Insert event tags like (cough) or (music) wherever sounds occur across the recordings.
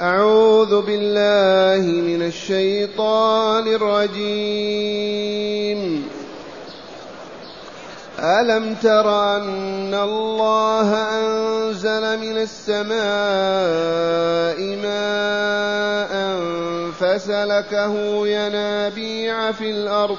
أعوذ بالله من الشيطان الرجيم. ألم تر أن الله أنزل من السماء ماء فسلكه ينابيع في الأرض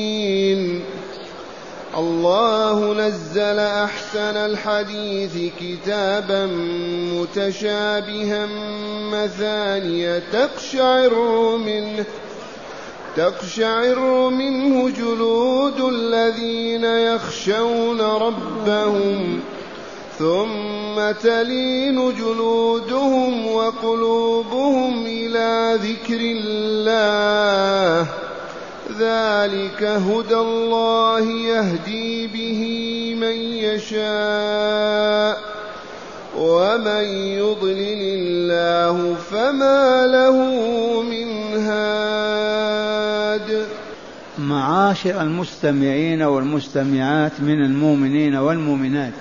الله نزل أحسن الحديث كتابا متشابها مثانية تقشعر منه تقشعر منه جلود الذين يخشون ربهم ثم تلين جلودهم وقلوبهم إلى ذكر الله ذلك هدى الله يهدي به من يشاء ومن يضلل الله فما له من هاد معاشر المستمعين والمستمعات من المؤمنين والمؤمنات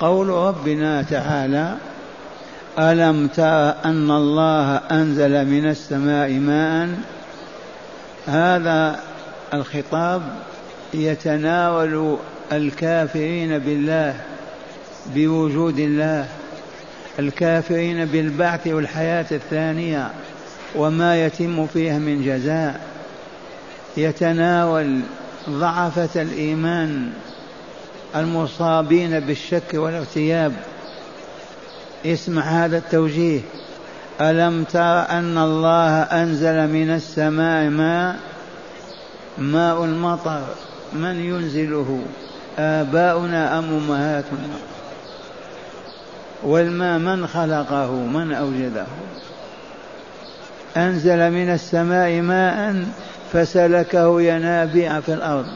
قول ربنا تعالى ألم تر أن الله أنزل من السماء ماء هذا الخطاب يتناول الكافرين بالله بوجود الله الكافرين بالبعث والحياة الثانية وما يتم فيها من جزاء. يتناول ضعفة الإيمان المصابين بالشك والارتياب اسمع هذا التوجيه. ألم تر أن الله أنزل من السماء ماء؟ ماء المطر. من ينزله؟ آباؤنا أم أمهاتنا؟ والماء من خلقه؟ من أوجده؟ أنزل من السماء ماء فسلكه ينابيع في الأرض.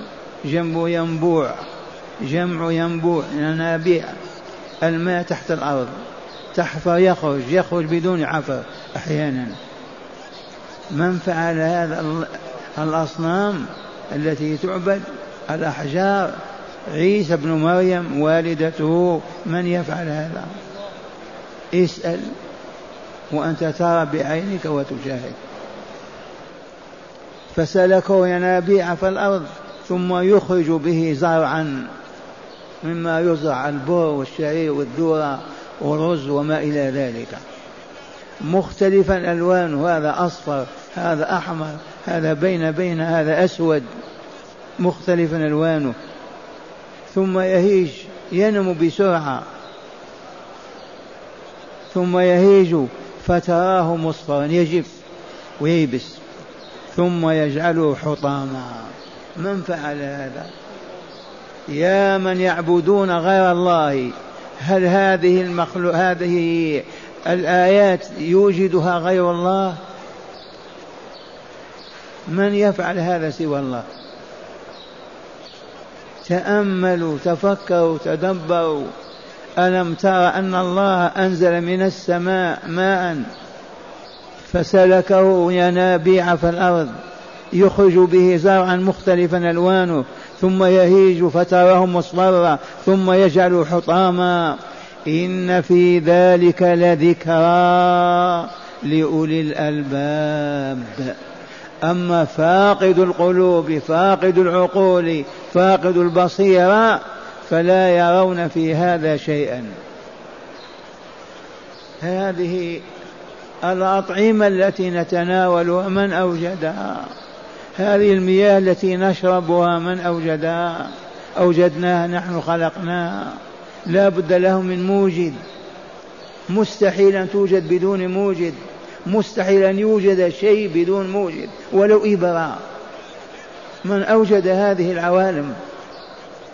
جنب ينبوع. جمع ينبوع ينابيع. الماء تحت الأرض. تحفر يخرج يخرج بدون عفر أحيانا. من فعل هذا الأصنام التي تعبد الأحجار عيسى بن مريم والدته من يفعل هذا؟ اسأل وأنت ترى بعينك وتشاهد فسلكه ينابيع في الأرض ثم يخرج به زرعا مما يزرع البر والشعير والذرة. والرز وما إلى ذلك. مختلفا ألوانه هذا أصفر هذا أحمر هذا بين بين هذا أسود. مختلفا ألوانه. ثم يهيج ينمو بسرعة. ثم يهيج فتراه مصفرا يجف وييبس. ثم يجعله حطاما. من فعل هذا؟ يا من يعبدون غير الله. هل هذه المخلوق هذه الآيات يوجدها غير الله؟ من يفعل هذا سوى الله؟ تأملوا تفكروا تدبروا. ألم تر أن الله أنزل من السماء ماء فسلكه ينابيع في الأرض يخرج به زرعا مختلفا ألوانه. ثم يهيج فتراه مصفرا ثم يجعل حطاما. إن في ذلك لذكرى لأولي الألباب. أما فاقد القلوب فاقد العقول فاقد البصيرة فلا يرون في هذا شيئا. هذه الأطعمة التي نتناولها من أوجدها. هذه المياه التي نشربها من أوجدها أوجدناها نحن خلقناها لا بد له من موجد. مستحيل أن توجد بدون موجد. مستحيل أن يوجد شيء بدون موجد. ولو إبرة. من أوجد هذه العوالم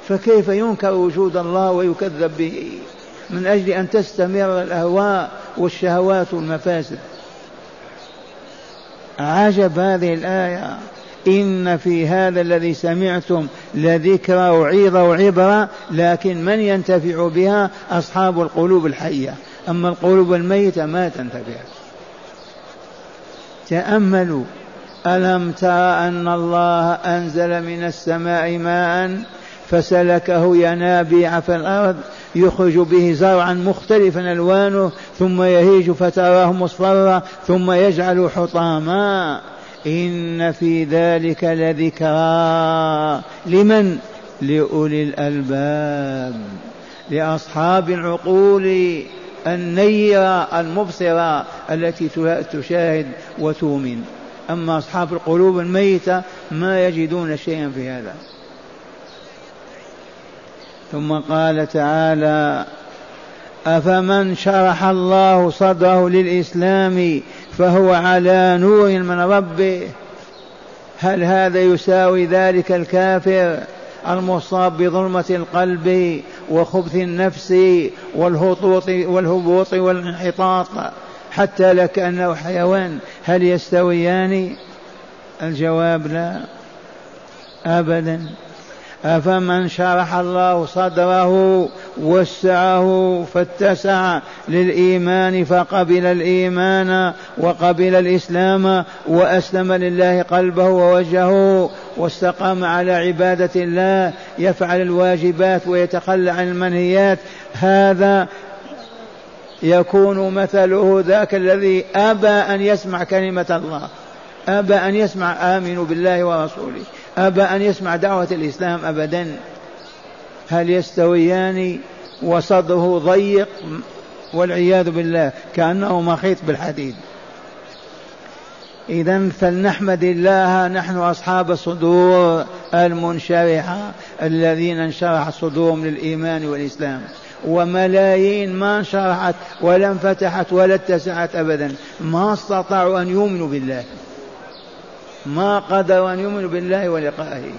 فكيف ينكر وجود الله ويكذب به؟ من أجل أن تستمر الأهواء والشهوات والمفاسد. عجب هذه الآية. إن في هذا الذي سمعتم لذكرى وعظة وعبرة لكن من ينتفع بها؟ أصحاب القلوب الحية. أما القلوب الميتة ما تنتفع. تأملوا ألم ترى أن الله أنزل من السماء ماء فسلكه ينابيع في الأرض يخرج به زرعا مختلفا ألوانه ثم يهيج فتراه مصفرا ثم يجعل حطاما؟ إن في ذلك لذكرى لمن؟ لأولي الألباب لأصحاب العقول النيرة المبصرة التي تشاهد وتؤمن. أما أصحاب القلوب الميتة ما يجدون شيئا في هذا. ثم قال تعالى أفمن شرح الله صدره للإسلام فهو على نور من ربه. هل هذا يساوي ذلك الكافر المصاب بظلمة القلب وخبث النفس والهطوط والهبوط والانحطاط حتى لكأنه حيوان؟ هل يستويان؟ الجواب لا. أبدا. أفمن شرح الله صدره وسعه فاتسع للإيمان فقبل الإيمان وقبل الإسلام وأسلم لله قلبه ووجهه واستقام على عبادة الله يفعل الواجبات ويتخلى عن المنهيات. هذا يكون مثله ذاك الذي أبى أن يسمع كلمة الله. أبى أن يسمع آمنوا بالله ورسوله. أبى أن يسمع دعوة الإسلام أبدا. هل يستويان وصدره ضيق والعياذ بالله كأنه مخيط بالحديد. إذا فلنحمد الله نحن أصحاب الصدور المنشرحة الذين انشرح صدورهم للإيمان والإسلام. وملايين ما انشرحت ولا انفتحت ولا اتسعت أبدا. ما استطاعوا أن يؤمنوا بالله. ما قدروا أن يؤمنوا بالله ولقائه.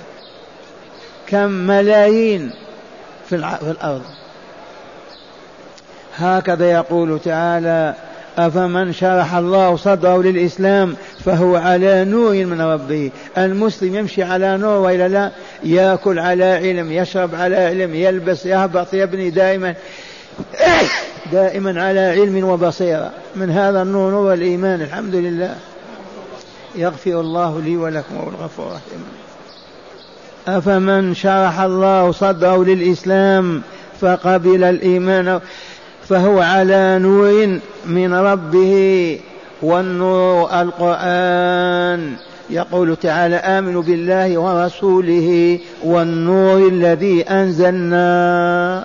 كم ملايين في الأرض. هكذا يقول تعالى أفمن شرح الله صدره للإسلام فهو على نور من ربه. المسلم يمشي على نور وإلا لا؟ يأكل على علم يشرب على علم يلبس يهبط يبني دائما (coughs) دائما على علم وبصيرة. من هذا النور نور الإيمان الحمد لله. يغفر الله لي ولكم والغفور الرحيم. أفمن شرح الله صدره للإسلام فقبل الإيمان فهو على نور من ربه والنور القرآن. يقول تعالى آمنوا بالله ورسوله والنور الذي أنزلنا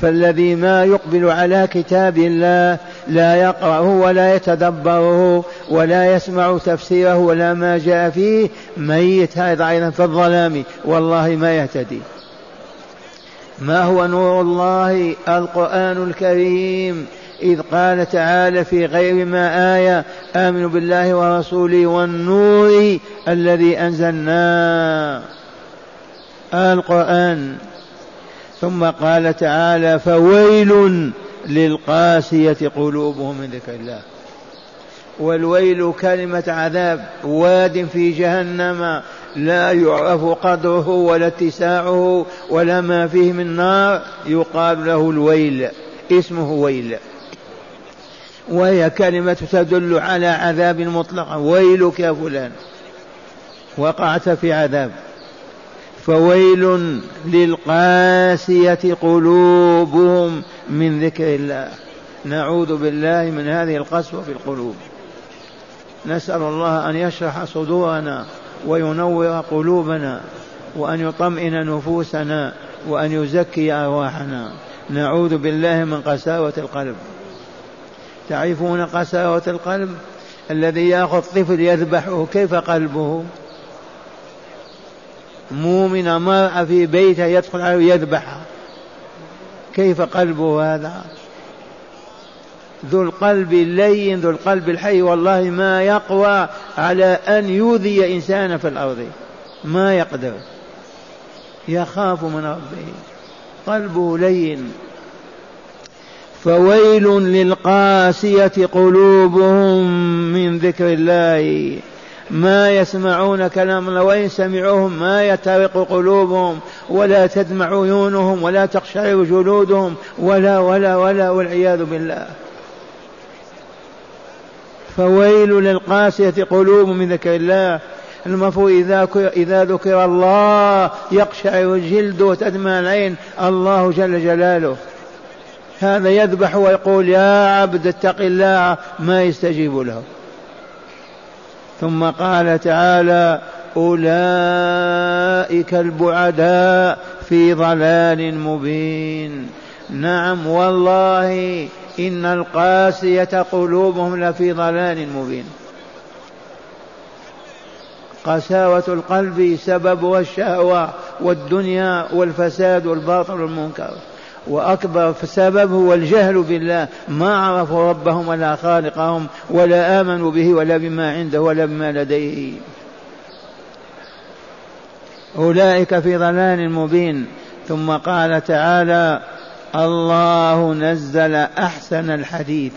فالذي ما يقبل على كتاب الله لا يقرأه ولا يتدبره ولا يسمع تفسيره ولا ما جاء فيه. ميت هذا أيضا في الظلام. والله ما يهتدي. ما هو نور الله؟ القرآن الكريم. إذ قال تعالى في غير ما آية آمنوا بالله ورسوله والنور الذي أنزلنا. القرآن. ثم قال تعالى فويل للقاسية قلوبهم من ذكر الله. والويل كلمة عذاب واد في جهنم لا يعرف قدره ولا اتساعه ولا ما فيه من نار يقال له الويل اسمه ويل. وهي كلمة تدل على عذاب مطلق ويلك يا فلان وقعت في عذاب. فويل للقاسية قلوبهم من ذكر الله. نعوذ بالله من هذه القسوة في القلوب. نسأل الله أن يشرح صدورنا وينور قلوبنا وأن يطمئن نفوسنا وأن يزكي أرواحنا. نعوذ بالله من قساوة القلب. تعرفون قساوة القلب؟ الذي يأخذ طفل يذبحه كيف قلبه؟ مؤمن مرأة في بيتها يدخل عليه يذبحها كيف قلبه هذا؟ ذو القلب اللين ذو القلب الحي والله ما يقوى على أن يؤذي إنسانا في الأرض. ما يقدر. يخاف من ربه. قلبه لين. فويل للقاسية قلوبهم من ذكر الله. ما يسمعون كلام الله وإن سمعوهم ما يترق قلوبهم ولا تدمع عيونهم ولا تقشعر جلودهم ولا ولا ولا والعياذ بالله. فويل للقاسية قلوبهم من ذكر الله. المفروض إذا إذا ذكر الله يقشعر الجلد وتدمع العين الله جل جلاله. هذا يذبح ويقول يا عبد اتق الله ما يستجيب له. ثم قال تعالى أولئك البعداء في ضلال مبين. نعم والله إن القاسية قلوبهم لفي ضلال مبين. قساوة القلب سببها الشهوة والدنيا والفساد والباطل والمنكر. وأكبر سبب هو الجهل بالله. ما عرفوا ربهم ولا خالقهم ولا آمنوا به ولا بما عنده ولا بما لديه. أولئك في ضلال مبين. ثم قال تعالى الله نزل أحسن الحديث.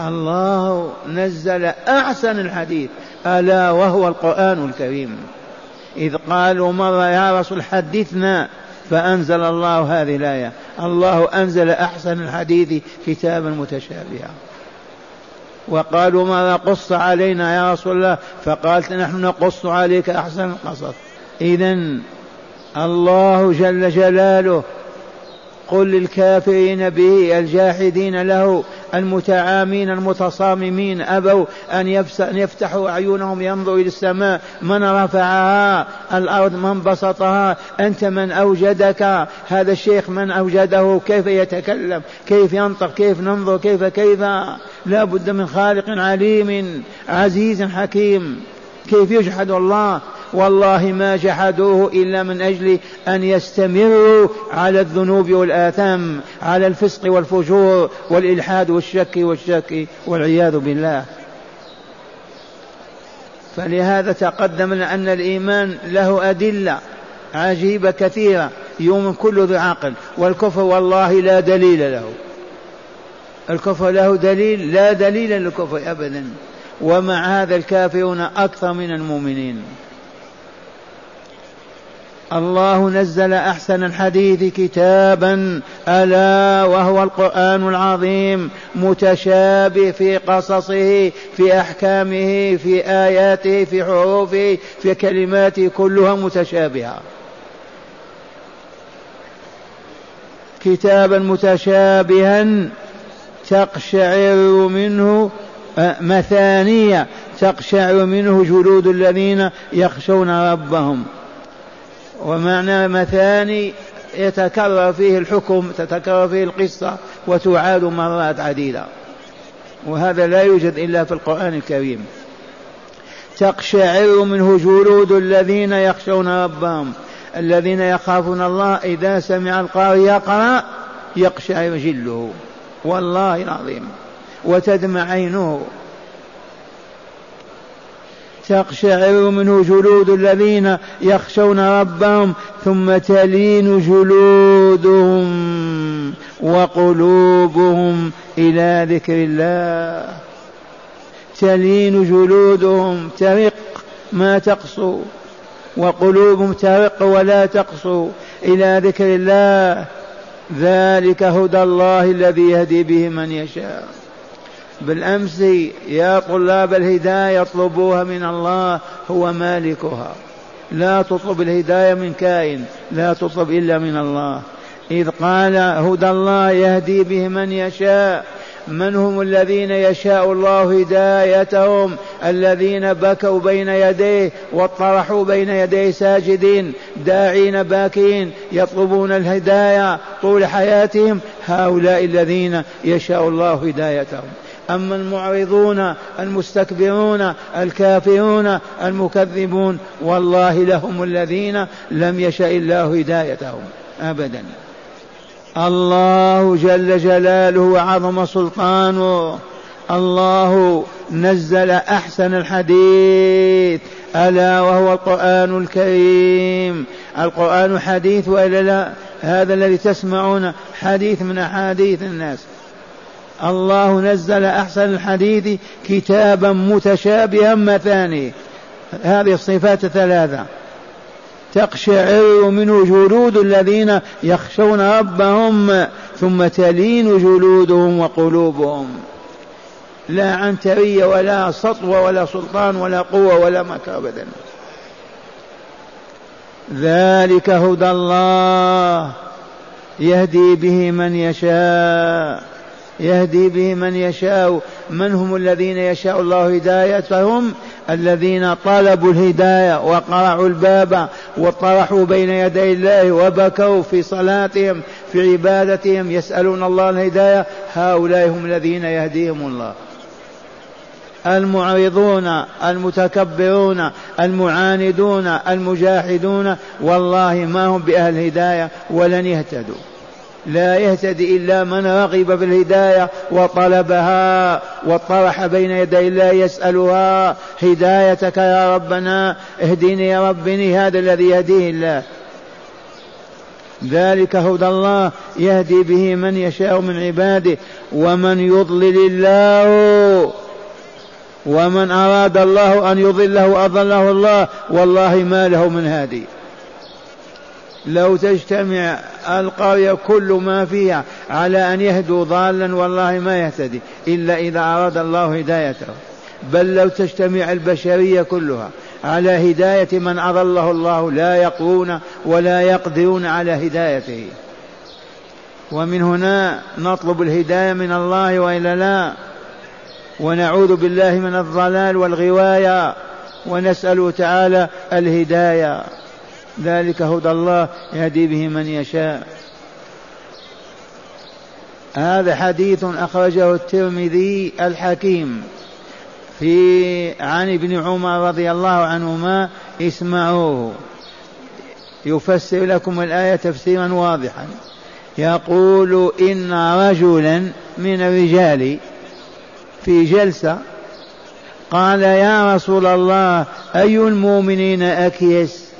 الله نزل أحسن الحديث. ألا وهو القرآن الكريم. إذ قالوا مرة يا رسول حدثنا. فأنزل الله هذه الآية. الله أنزل أحسن الحديث كتابا متشابها. وقالوا ماذا قص علينا يا رسول الله؟ فقالت نحن نقص عليك أحسن القصص. إذا الله جل جلاله قل للكافرين به الجاحدين له المتعامين المتصاممين أبوا أن يفتحوا أعينهم ينظروا إلى السماء من رفعها الأرض من بسطها أنت من أوجدك هذا الشيخ من أوجده كيف يتكلم كيف ينطق كيف ننظر كيف كيف لا بد من خالق عليم عزيز حكيم كيف يجحد الله؟ والله ما جحدوه إلا من أجل أن يستمروا على الذنوب والآثام على الفسق والفجور والإلحاد والشك والشك والعياذ بالله. فلهذا تقدم أن الإيمان له أدلة عجيبة كثيرة يوم كل ذي عقل. والكفر والله لا دليل له. الكفر له دليل لا دليل للكفر أبدا. ومع هذا الكافرون أكثر من المؤمنين. الله نزل أحسن الحديث كتابا ألا وهو القرآن العظيم متشابه في قصصه في أحكامه في آياته في حروفه في كلماته كلها متشابهة. كتابا متشابها تقشعر منه مثانية تقشعر منه جلود الذين يخشون ربهم. ومعنى مثاني يتكرر فيه الحكم تتكرر فيه القصة وتعاد مرات عديدة. وهذا لا يوجد إلا في القرآن الكريم. تقشعر منه جلود الذين يخشون ربهم. الذين يخافون الله إذا سمع القارئ يقرأ يقشعر جله. والله العظيم. وتدمع عينه. تقشعر منه جلود الذين يخشون ربهم ثم تلين جلودهم وقلوبهم إلى ذكر الله. تلين جلودهم ترق ما تقسو وقلوبهم ترق ولا تقسو إلى ذكر الله. ذلك هدى الله الذي يهدي به من يشاء. بالأمس يا طلاب الهداية اطلبوها من الله هو مالكها. لا تطلب الهداية من كائن لا تطلب إلا من الله. إذ قال هدى الله يهدي به من يشاء من هم الذين يشاء الله هدايتهم؟ الذين بكوا بين يديه واطرحوا بين يديه ساجدين داعين باكين يطلبون الهداية طول حياتهم. هؤلاء الذين يشاء الله هدايتهم. أما المعرضون المستكبرون الكافرون المكذبون والله لهم الذين لم يشأ الله هدايتهم أبدا. الله جل جلاله وعظم سلطانه. الله نزل أحسن الحديث ألا وهو القرآن الكريم. القرآن حديث وإلا لا هذا الذي تسمعون حديث من أحاديث الناس. الله نزل أحسن الحديث كتابا متشابها مثاني. هذه الصفات الثلاثه تقشعر منه جلود الذين يخشون ربهم ثم تلين جلودهم وقلوبهم. لا عنترية ولا سطوة ولا سلطان ولا قوة ولا مكر أبدا. ذلك هدى الله. يهدي به من يشاء. يهدي به من يشاء من هم الذين يشاء الله هدايتهم؟ الذين طلبوا الهداية وقرعوا الباب وطرحوا بين يدي الله وبكوا في صلاتهم في عبادتهم يسألون الله الهداية. هؤلاء هم الذين يهديهم الله. المعرضون المتكبرون المعاندون المجاحدون والله ما هم بأهل هداية ولن يهتدوا. لا يهتدي إلا من رغب في الهداية وطلبها وطرح بين يدي الله يسألها. هدايتك يا ربنا اهدني يا ربني هذا الذي يهديه الله. ذلك هدى الله يهدي به من يشاء من عباده ومن يضلل الله ومن أراد الله أن يضله أضله الله والله ما له من هادي. لو تجتمع القرية كل ما فيها على أن يهدوا ضالا والله ما يهتدي إلا إذا أراد الله هدايته. بل لو تجتمع البشرية كلها على هداية من أضله الله لا يقوون ولا يقدرون على هدايته. ومن هنا نطلب الهداية من الله وإلا لا. ونعوذ بالله من الضلال والغواية. ونسأله تعالى الهداية. ذلك هدى الله يهدي به من يشاء. هذا حديث أخرجه الترمذي الحكيم في عن ابن عمر رضي الله عنهما اسمعوه. يفسر لكم الآية تفسيرا واضحا. يقول إن رجلا من الرجال في جلسة قال يا رسول الله أي المؤمنين أكيس؟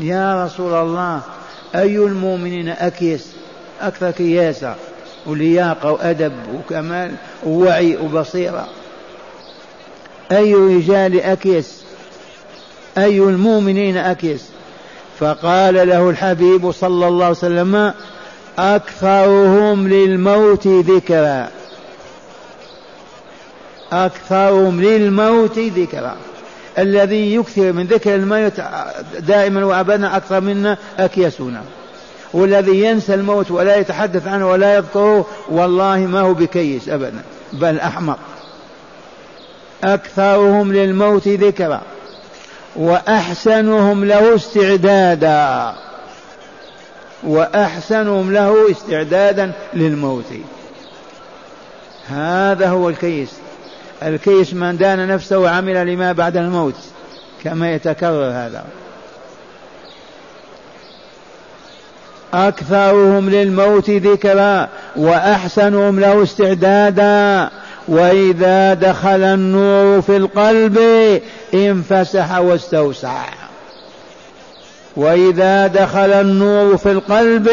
يا رسول الله أي المؤمنين أكيس؟ أكثر كياسة ولياقة وأدب وكمال ووعي وبصيرة. أي رجال أكيس؟ أي المؤمنين أكيس؟ فقال له الحبيب صلى الله عليه وسلم أكثرهم للموت ذكرًا. أكثرهم للموت ذكرا. الذي يكثر من ذكر الموت دائما وأبدا أكثر منا أكيسنا والذي ينسى الموت ولا يتحدث عنه ولا يذكره والله ما هو بكيس أبدا بل أحمق. أكثرهم للموت ذكرا وأحسنهم له استعدادا. وأحسنهم له استعدادا للموت. هذا هو الكيس. الكيس من دان نفسه وعمل لما بعد الموت كما يتكرر هذا. أكثرهم للموت ذكرا وأحسنهم له استعدادا. وإذا دخل النور في القلب انفسح واستوسع. وإذا دخل النور في القلب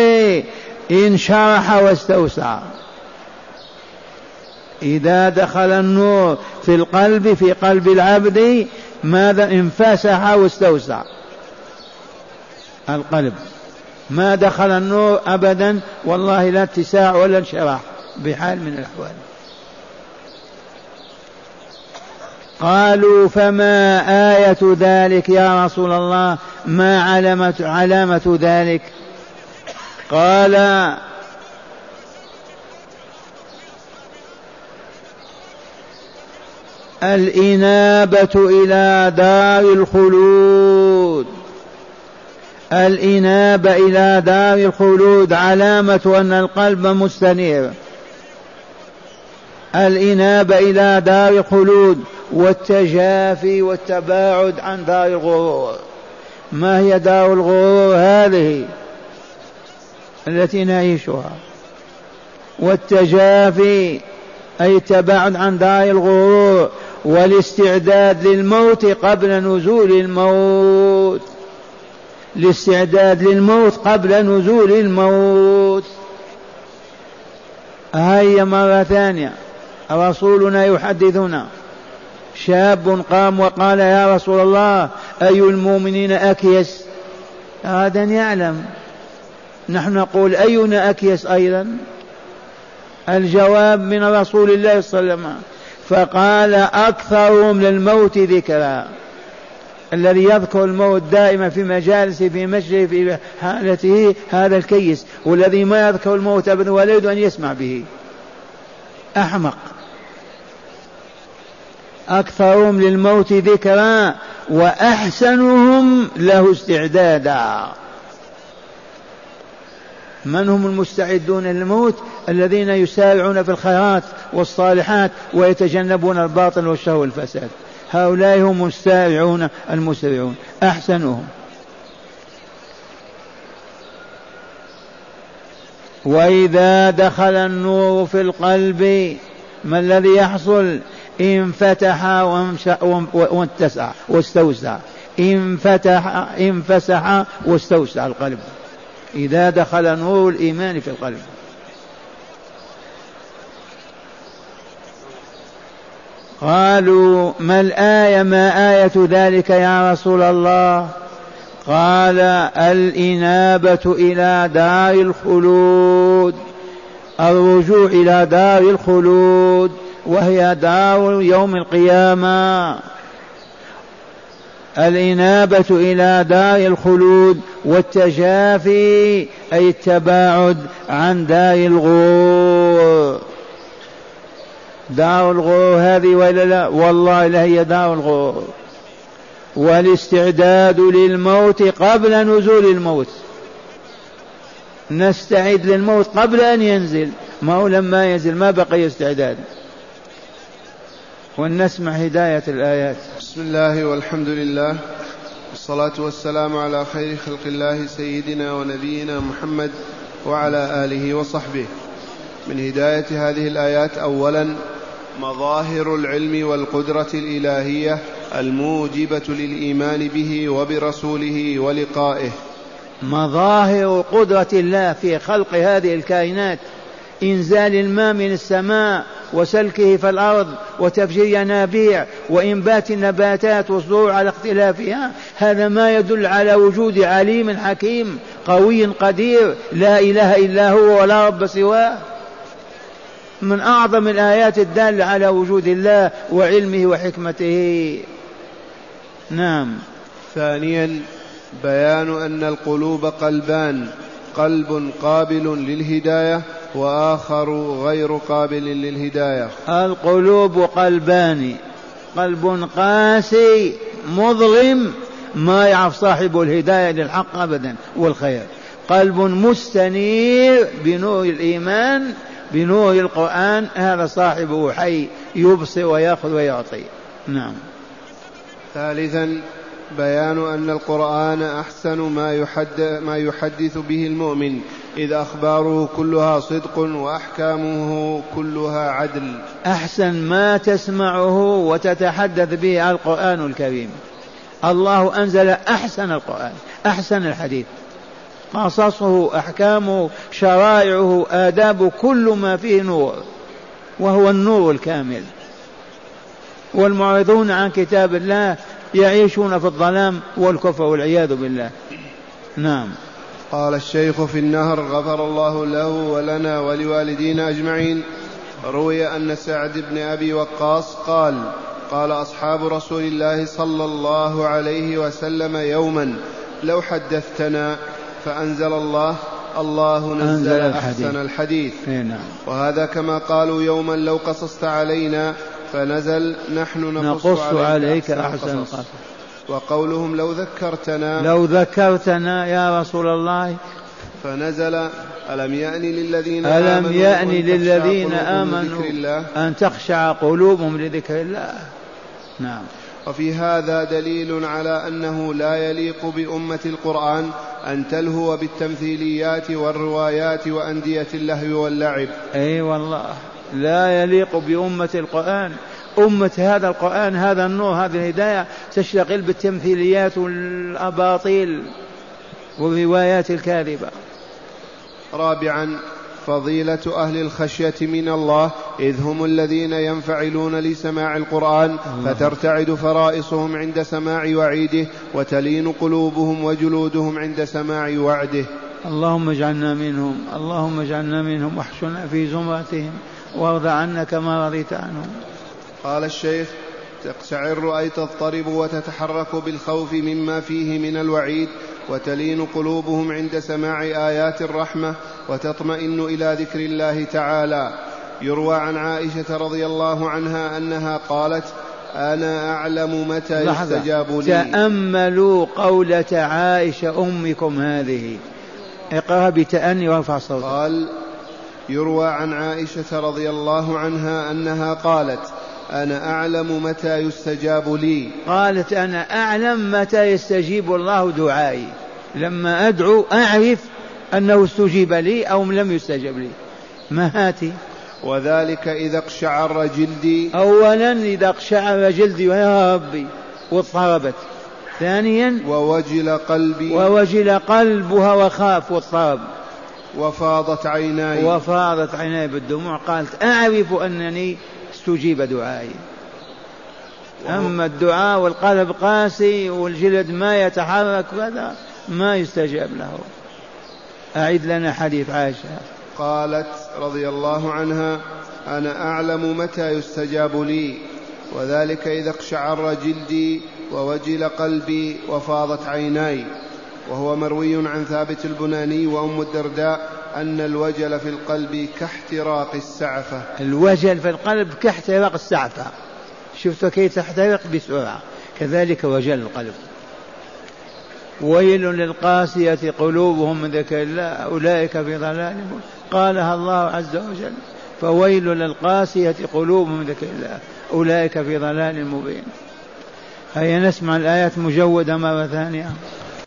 انشرح واستوسع. إذا دخل النور في القلب في قلب العبد ماذا انفسح واستوسع القلب. ما دخل النور أبدا والله لا اتساع ولا انشراح بحال من الأحوال. قالوا فما آية ذلك يا رسول الله؟ ما علامة علامة ذلك؟ قال الإنابة إلى دار الخلود. الإنابة إلى دار الخلود علامة أن القلب مستنير. الإنابة إلى دار الخلود والتجافي والتباعد عن دار الغرور. ما هي دار الغرور هذه؟ التي نعيشها. والتجافي أي التباعد عن دار الغرور. والاستعداد للموت قبل نزول الموت. الاستعداد للموت قبل نزول الموت. هيا مرة ثانية. رسولنا يحدثنا. شاب قام وقال يا رسول الله أي المؤمنين أكيس؟ هذا يعلم. نحن نقول أينا أكيس أيضا؟ الجواب من رسول الله صلى الله عليه وسلم. فقال أكثرهم للموت ذكرا. الذي يذكر الموت دائما في مجالسه في مجلسه في حالته هذا الكيس. والذي ما يذكر الموت ولا يريد أن يسمع به. أحمق. أكثرهم للموت ذكرا وأحسنهم له استعدادا. من هم المستعدون للموت الذين يسارعون في الخيرات والصالحات ويتجنبون الباطل والشر والفساد؟ هؤلاء هم السارعون المسرعون أحسنهم. وإذا دخل النور في القلب ما الذي يحصل؟ انفتح واتسع واستوسع. انفتح انفسح واستوسع القلب. إذا دخل نور الإيمان في القلب. قالوا ما الآية؟ ما آية ذلك يا رسول الله؟ قال الإنابة إلى دار الخلود الرجوع إلى دار الخلود وهي دار يوم القيامة. الإنابة إلى دار الخلود والتجافي أي التباعد عن دار الغرور دار الغرور هذه ولا لا والله لا هي دار الغرور والاستعداد للموت قبل نزول الموت. نستعد للموت قبل أن ينزل. ما هو لما ينزل؟ ما بقي استعداد. ولنسمع هداية الآيات. بسم الله والحمد لله والصلاة والسلام على خير خلق الله سيدنا ونبينا محمد وعلى آله وصحبه. من هداية هذه الآيات أولا مظاهر العلم والقدرة الإلهية الموجبة للإيمان به وبرسوله ولقائه. مظاهر قدرة الله في خلق هذه الكائنات إنزال الماء من السماء وسلكه في الأرض وتفجير ينابيع وإنبات النباتات والزروع على اختلافها هذا ما يدل على وجود عليم حكيم قوي قدير لا إله إلا هو ولا رب سواه. من أعظم الآيات الدالة على وجود الله وعلمه وحكمته. نعم. ثانيا بيان أن القلوب قلبان قلب قابل للهداية وآخر غير قابل للهداية. القلوب قلبان. قلب قاسي مظلم ما يعرف صاحب الهداية للحق أبدا والخير. قلب مستنير بنور الإيمان بنور القرآن هذا صاحبه حي يبصر ويأخذ ويعطي. نعم. ثالثا بيان أن القرآن أحسن ما, يحد ما يحدث به المؤمن. إذ أخباره كلها صدق وأحكامه كلها عدل. أحسن ما تسمعه وتتحدث به القرآن الكريم. الله أنزل أحسن القرآن أحسن الحديث. قصصه أحكامه شرائعه آداب كل ما فيه نور وهو النور الكامل. والمعرضون عن كتاب الله يعيشون في الظلام والكفر والعياذ بالله. نعم. قال الشيخ في النهر غفر الله له ولنا ولوالدينا أجمعين. روي أن سعد بن أبي وقاص قال قال أصحاب رسول الله صلى الله عليه وسلم يوما لو حدثتنا فأنزل الله الله نزل أحسن الحديث. إيه، نعم. وهذا كما قالوا يوما لو قصصت علينا فنزل نحن نقص, نقص عليك أحسن القصص. وقولهم لو ذكرتنا لو ذكرتنا يا رسول الله. فنزل ألم يأن للذين ألم آمنوا يأن للذين قلوبهم آمنوا لذكر الله؟ أن تخشع قلوبهم لذكر الله. نعم. وفي هذا دليل على أنه لا يليق بأمة القرآن أن تلهو بالتمثيليات والروايات وأندية اللهو واللعب. أي والله لا يليق بأمة القرآن. أمة هذا القرآن هذا النور هذه الهداية تشتغل بالتمثيليات والأباطيل والروايات الكاذبة. رابعا فضيلة أهل الخشية من الله إذ هم الذين ينفعلون لسماع القرآن فترتعد فرائصهم عند سماع وعيده وتلين قلوبهم وجلودهم عند سماع وعده. اللهم اجعلنا منهم اللهم اجعلنا منهم واحشنا في زمرتهم وارض عنا كما رضيت عنهم. قال الشيخ تقشعر أي تضطرب وتتحرك بالخوف مما فيه من الوعيد وتلين قلوبهم عند سماع آيات الرحمة وتطمئن إلى ذكر الله تعالى. يروى عن عائشة رضي الله عنها أنها قالت أنا أعلم متى يستجاب لي تأملوا قولة عائشة أمكم هذه. اقرأ بتأني وارفع صوتك. قال يروى عن عائشة رضي الله عنها أنها قالت أنا أعلم متى يستجاب لي. قالت أنا أعلم متى يستجيب الله دعائي. لما أدعو أعرف أنه استجيب لي أو لم يستجب لي. ما هاتي؟ وذلك إذا اقشعر جلدي. أولا إذا اقشعر جلدي يا ربي واضطربت. ثانيا ووجل قلبي. ووجل قلبها وخاف واضطرب. وفاضت عيناي. وفاضت عيناي بالدموع. قالت أعرف أنني استجيب دعائي. أما الدعاء والقلب قاسي والجلد ما يتحرك كذا ما يستجاب له. أعد لنا حديث عائشة. قالت رضي الله عنها أنا أعلم متى يستجاب لي وذلك إذا اقشعر جلدي ووجل قلبي وفاضت عيناي وهو مروي عن ثابت البناني وأم الدرداء أن الوجل في القلب كاحتراق السعفة. الوجل في القلب كاحتراق السعفة. شفت كيف تحترق؟ بسرعة. كذلك وجل القلب. ويل للقاسية قلوبهم من ذكر الله. أولئك في ضلال قالها الله عز وجل. فويل للقاسية قلوبهم من ذكر الله. أولئك في ضلال مبين. هيا نسمع الآيات مجودة مرة ثانية.